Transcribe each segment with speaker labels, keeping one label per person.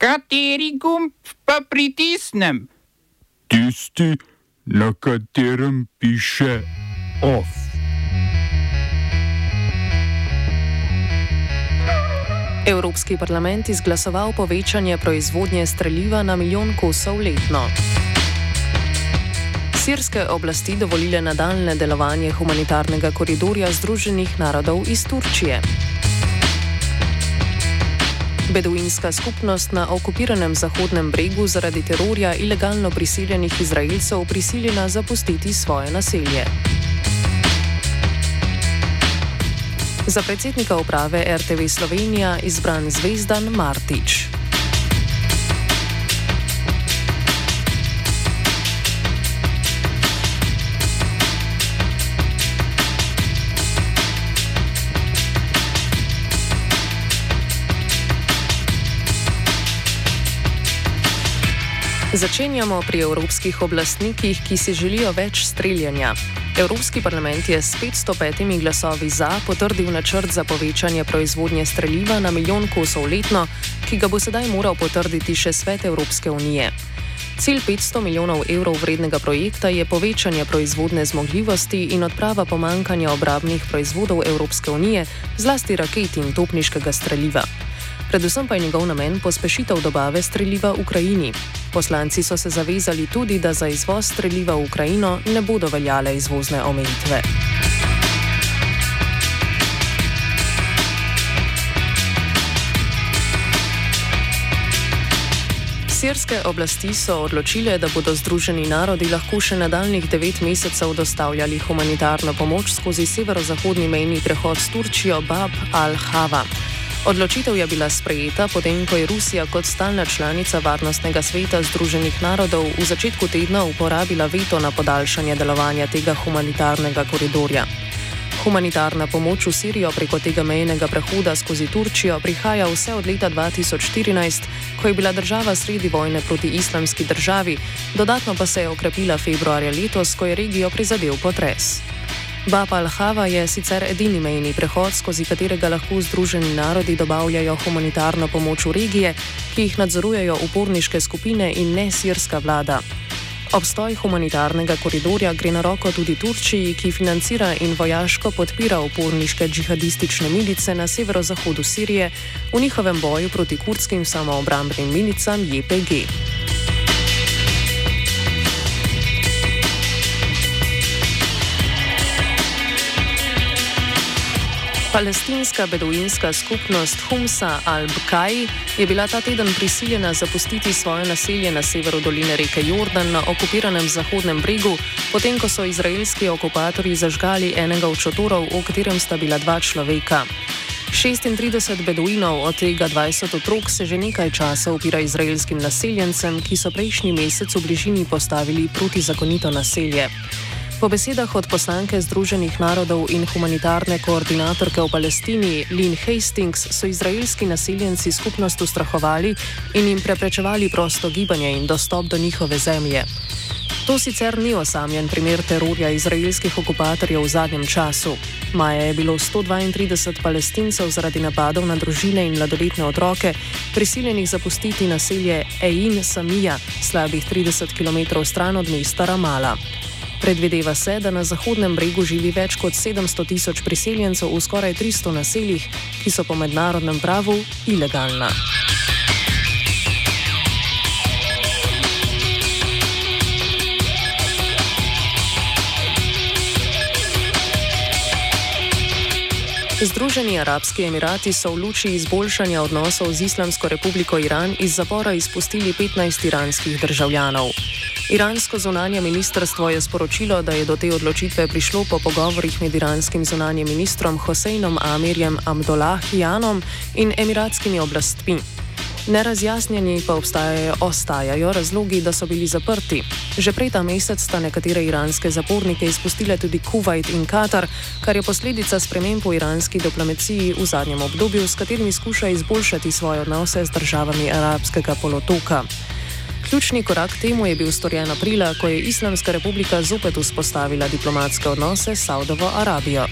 Speaker 1: Kateri gumb pa pritisnem?
Speaker 2: Tisti, na katerem piše OF.
Speaker 3: Evropski parlament izglasoval povečanje proizvodnje streljiva na milijon kosov letno. Sirske oblasti dovolile nadaljne delovanje humanitarnega koridorja Združenih narodov iz Turčije. Beduinska skupnost na okupiranem Zahodnem bregu zaradi terorja ilegalno prisiljenih Izraelcev prisiljena zapustiti svoje naselje. Za predsednika uprave RTV Slovenija izbran Zvezdan Martič. Začenjamo pri evropskih oblastnikih, ki si želijo več streljanja. Evropski parlament je s 505 glasovi za potrdil načrt za povečanje proizvodnje streljiva na milijon kosov letno, ki ga bo sedaj moral potrditi še svet Evropske unije. Cilj 500 milijonov evrov vrednega projekta je povečanje proizvodne zmogljivosti in odprava pomankanja obrambnih proizvodov Evropske unije, zlasti raket in topniškega streljiva. Predvsem pa je njegov namen pospešitev dobave streljiva Ukrajini. Poslanci so se zavezali tudi, da za izvoz streljiva v Ukrajino ne bodo veljale izvozne omejitve. Sirske oblasti so odločile, da bodo Združeni narodi lahko še nadaljnih devet mesecev dostavljali humanitarno pomoč skozi severozahodni mejni prehod s Turčijo Bab al-Hava. Odločitev je bila sprejeta potem, ko je Rusija kot stalna članica Varnostnega sveta Združenih narodov v začetku tedna uporabila veto na podaljšanje delovanja tega humanitarnega koridorja. Humanitarna pomoč v Sirijo preko tega mejnega prehoda skozi Turčijo prihaja vse od leta 2014, ko je bila država sredi vojne proti islamski državi, dodatno pa se je okrepila februarja letos, ko je regijo prizadel potres. Bab al-Hava je sicer edini mejni prehod, skozi katerega lahko Združeni narodi dobavljajo humanitarno pomoč v regije, ki jih nadzorujejo uporniške skupine in ne sirska vlada. Obstoj humanitarnega koridorja gre na roko tudi Turčiji, ki financira in vojaško podpira uporniške džihadistične milice na severozahodu Sirije v njihovem boju proti kurdskim samoobrambnim milicam JPG. Palestinska beduinska skupnost Humsa al-Bkai je bila ta teden prisiljena zapustiti svoje naselje na severu doline reke Jordan na okupiranem Zahodnem bregu, potem ko so izraelski okupatorji zažgali enega od šotorov, v katerem sta bila dva človeka. 36 beduinov, od tega 20 otrok, se že nekaj časa upira izraelskim naseljencem, ki so prejšnji mesec v bližini postavili protizakonito naselje. Po besedah od poslanke Združenih narodov in humanitarne koordinatorke v Palestini Lynn Hastings so izraelski naseljenci skupnost ustrahovali in jim preprečevali prosto gibanje in dostop do njihove zemlje. To sicer ni osamljen primer terorja izraelskih okupatorjev v zadnjem času. Maja je bilo 132 palestincev zaradi napadov na družine in mladoletne otroke prisiljenih zapustiti naselje Ein Samija, slabih 30 km stran od mesta Ramala. Predvideva se, da na Zahodnem bregu živi več kot 700 tisoč priseljencev v skoraj 300 naseljih, ki so po mednarodnem pravu ilegalna. Združeni arabski emirati so v luči izboljšanja odnosov z Islamsko republiko Iran iz zapora izpustili 15 iranskih državljanov. Iransko zunanje ministrstvo je sporočilo, da je do te odločitve prišlo po pogovorih med iranskim zunanjem ministrom Hoseinom Amirjem Abdullahijanom in emiratskimi oblastmi. Nerazjasnjeni pa obstajajo, ostajajo razlogi, da so bili zaprti. Že prej ta mesec sta nekatere iranske zapornike izpustile tudi Kuwait in Katar, kar je posledica sprememb v iranski diplomaciji v zadnjem obdobju, s katerimi skuša izboljšati svoje odnose z državami arabskega polotoka. Ključni korak temu je bil storjen aprila, ko je Islamska republika zopet vzpostavila diplomatske odnose s Saudovo Arabijo.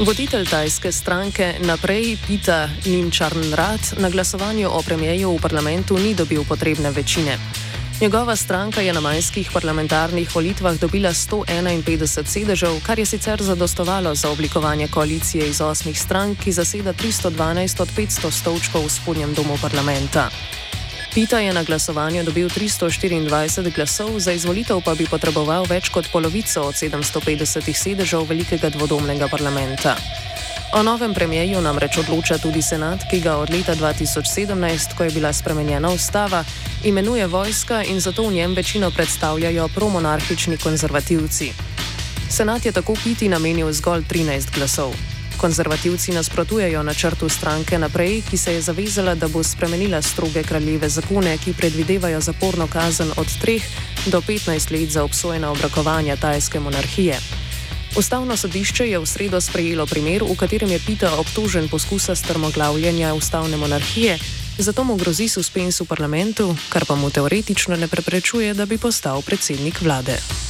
Speaker 3: Voditelj tajske stranke naprej Pita Nimčarn Rad na glasovanju o premijeju v parlamentu ni dobil potrebne večine. Njegova stranka je na majskih parlamentarnih volitvah dobila 151 sedežev, kar je sicer zadostovalo za oblikovanje koalicije iz osmih strank, ki zaseda 312 od 500 stolčkov v spodnjem domu parlamenta. Pita je na glasovanju dobil 324 glasov, za izvolitev pa bi potreboval več kot polovico od 750 sedežev velikega dvodomnega parlamenta. O novem premijeju namreč odloča tudi senat, ki ga od leta 2017, ko je bila spremenjena ustava, imenuje vojska in zato v njem večino predstavljajo promonarhični konzervativci. Senat je tako piti namenil zgolj 13 glasov. Konzervativci nasprotujejo načrtu stranke naprej, ki se je zavezala, da bo spremenila stroge kraljeve zakone, ki predvidevajo zaporno kazen od 3 do 15 let za obsojena obrakovanja tajske monarhije. Ustavno sodišče je v sredo sprejelo primer, v katerem je Pita obtožen poskusa strmoglavljanja ustavne monarhije, zato mu grozi suspens v parlamentu, kar pa mu teoretično ne preprečuje, da bi postal predsednik vlade.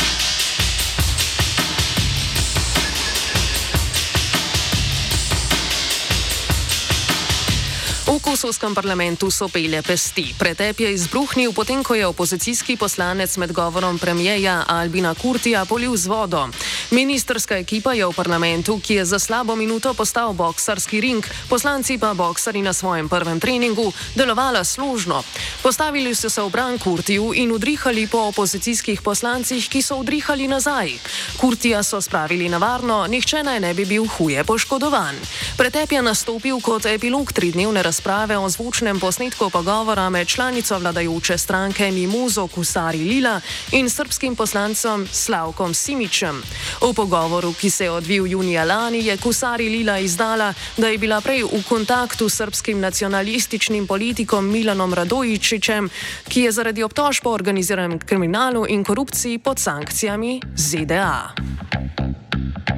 Speaker 3: Kosovskem parlamentu so pele pesti. Pretep je izbruhnil, potem ko je opozicijski poslanec med govorom premijeja Albina Kurtija polil z vodo. Ministerska ekipa je v parlamentu, ki je za slabo minuto postal boksarski ring, poslanci pa boksari na svojem prvem treningu, delovala služno. Postavili so se v bran Kurtiju in udrihali po opozicijskih poslancih, ki so udrihali nazaj. Kurtija so spravili na varno, nihče naj ne bi bil huje poškodovan. Pretep je nastopil kot epilog tridnevne razprave razprave o zvočnem posnetku pogovora med članico vladajoče stranke Mimozo Kusari Lila in srpskim poslancem Slavkom Simičem. V pogovoru, ki se je odvil junija lani, je Kusari Lila izdala, da je bila prej v kontaktu s srpskim nacionalističnim politikom Milanom Radojičičem, ki je zaradi obtožb o organiziranem kriminalu in korupciji pod sankcijami ZDA.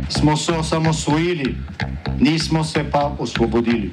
Speaker 4: Smo se osamosvojili, nismo se pa osvobodili.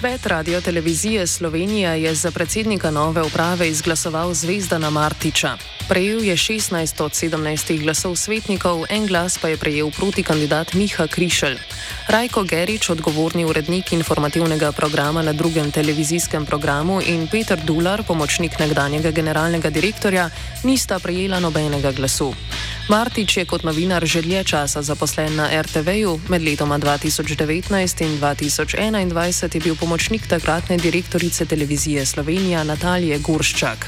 Speaker 3: Svet Radio Televizije Slovenija je za predsednika nove uprave izglasoval Zvezdana Martiča. Prejel je 16 od 17 glasov svetnikov, en glas pa je prejel proti kandidat Miha Krišelj. Rajko Gerič, odgovorni urednik informativnega programa na drugem televizijskem programu, in Peter Dular, pomočnik nekdanjega generalnega direktorja, nista prejela nobenega glasu. Martič je kot novinar že dlje časa zaposlen na RTV-ju, med letoma 2019 in 2021 je bil pomočnik takratne direktorice televizije Slovenija Natalije Gurščak.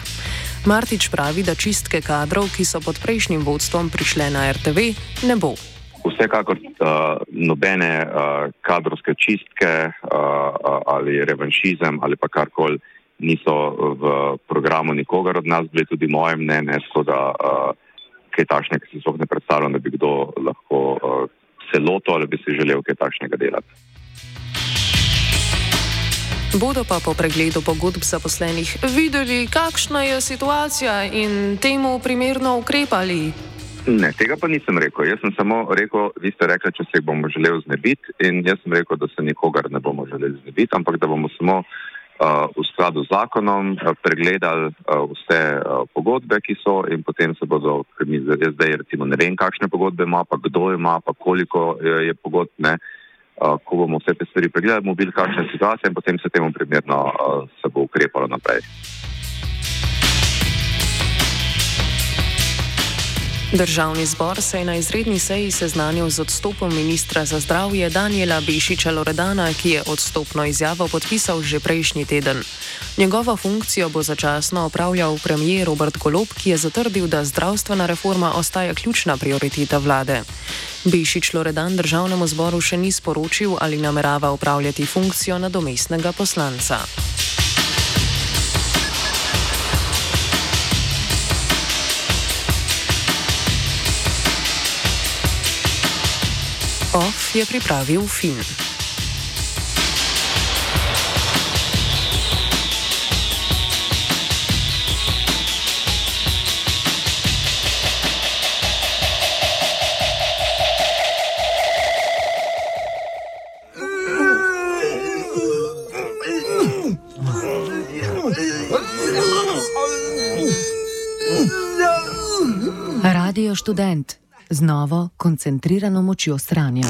Speaker 3: Martič pravi, da čistke kadrov, ki so pod prejšnjim vodstvom prišle na RTV, ne bo.
Speaker 5: Vsekakor uh, nobene uh, kadrovske čistke uh, ali revanšizem ali pa karkoli niso v programu nikogar od nas, bili tudi moje mnenje, tako da uh, kaj takšnega si sploh ne predstavljam, da bi kdo lahko uh, se lotil ali bi si želel kaj takšnega delati.
Speaker 3: Bodo pa po pregledu pogodb zaposlenih videli, kakšna je situacija in temu primerno ukrepali.
Speaker 5: Ne, tega pa nisem rekel. Jaz sem samo rekel, vi ste rekli, če se jih bomo želeli znebiti in jaz sem rekel, da se nikogar ne bomo želeli znebiti, ampak da bomo samo v skladu z zakonom uh, pregledali uh, vse pogodbe, ki so in potem se bodo, ker mi zdaj recimo ne vem, kakšne pogodbe ima, pa kdo ima, pa koliko je, pogodb, ne. Ko bomo vse te stvari pregledali, bomo videli, kakšna je situacija in potem se temu primerno se bo ukrepalo naprej.
Speaker 3: Državni zbor se je na izredni seji seznanil z odstopom ministra za zdravje Daniela Bešiča Loredana, ki je odstopno izjavo podpisal že prejšnji teden. Njegovo funkcijo bo začasno opravljal premijer Robert Golob, ki je zatrdil, da zdravstvena reforma ostaja ključna prioriteta vlade. Bešič Loredan državnemu zboru še ni sporočil, ali namerava upravljati funkcijo nadomestnega poslanca. Je pripravil film.
Speaker 6: Radio študent z novo koncentrirano močjo stranja.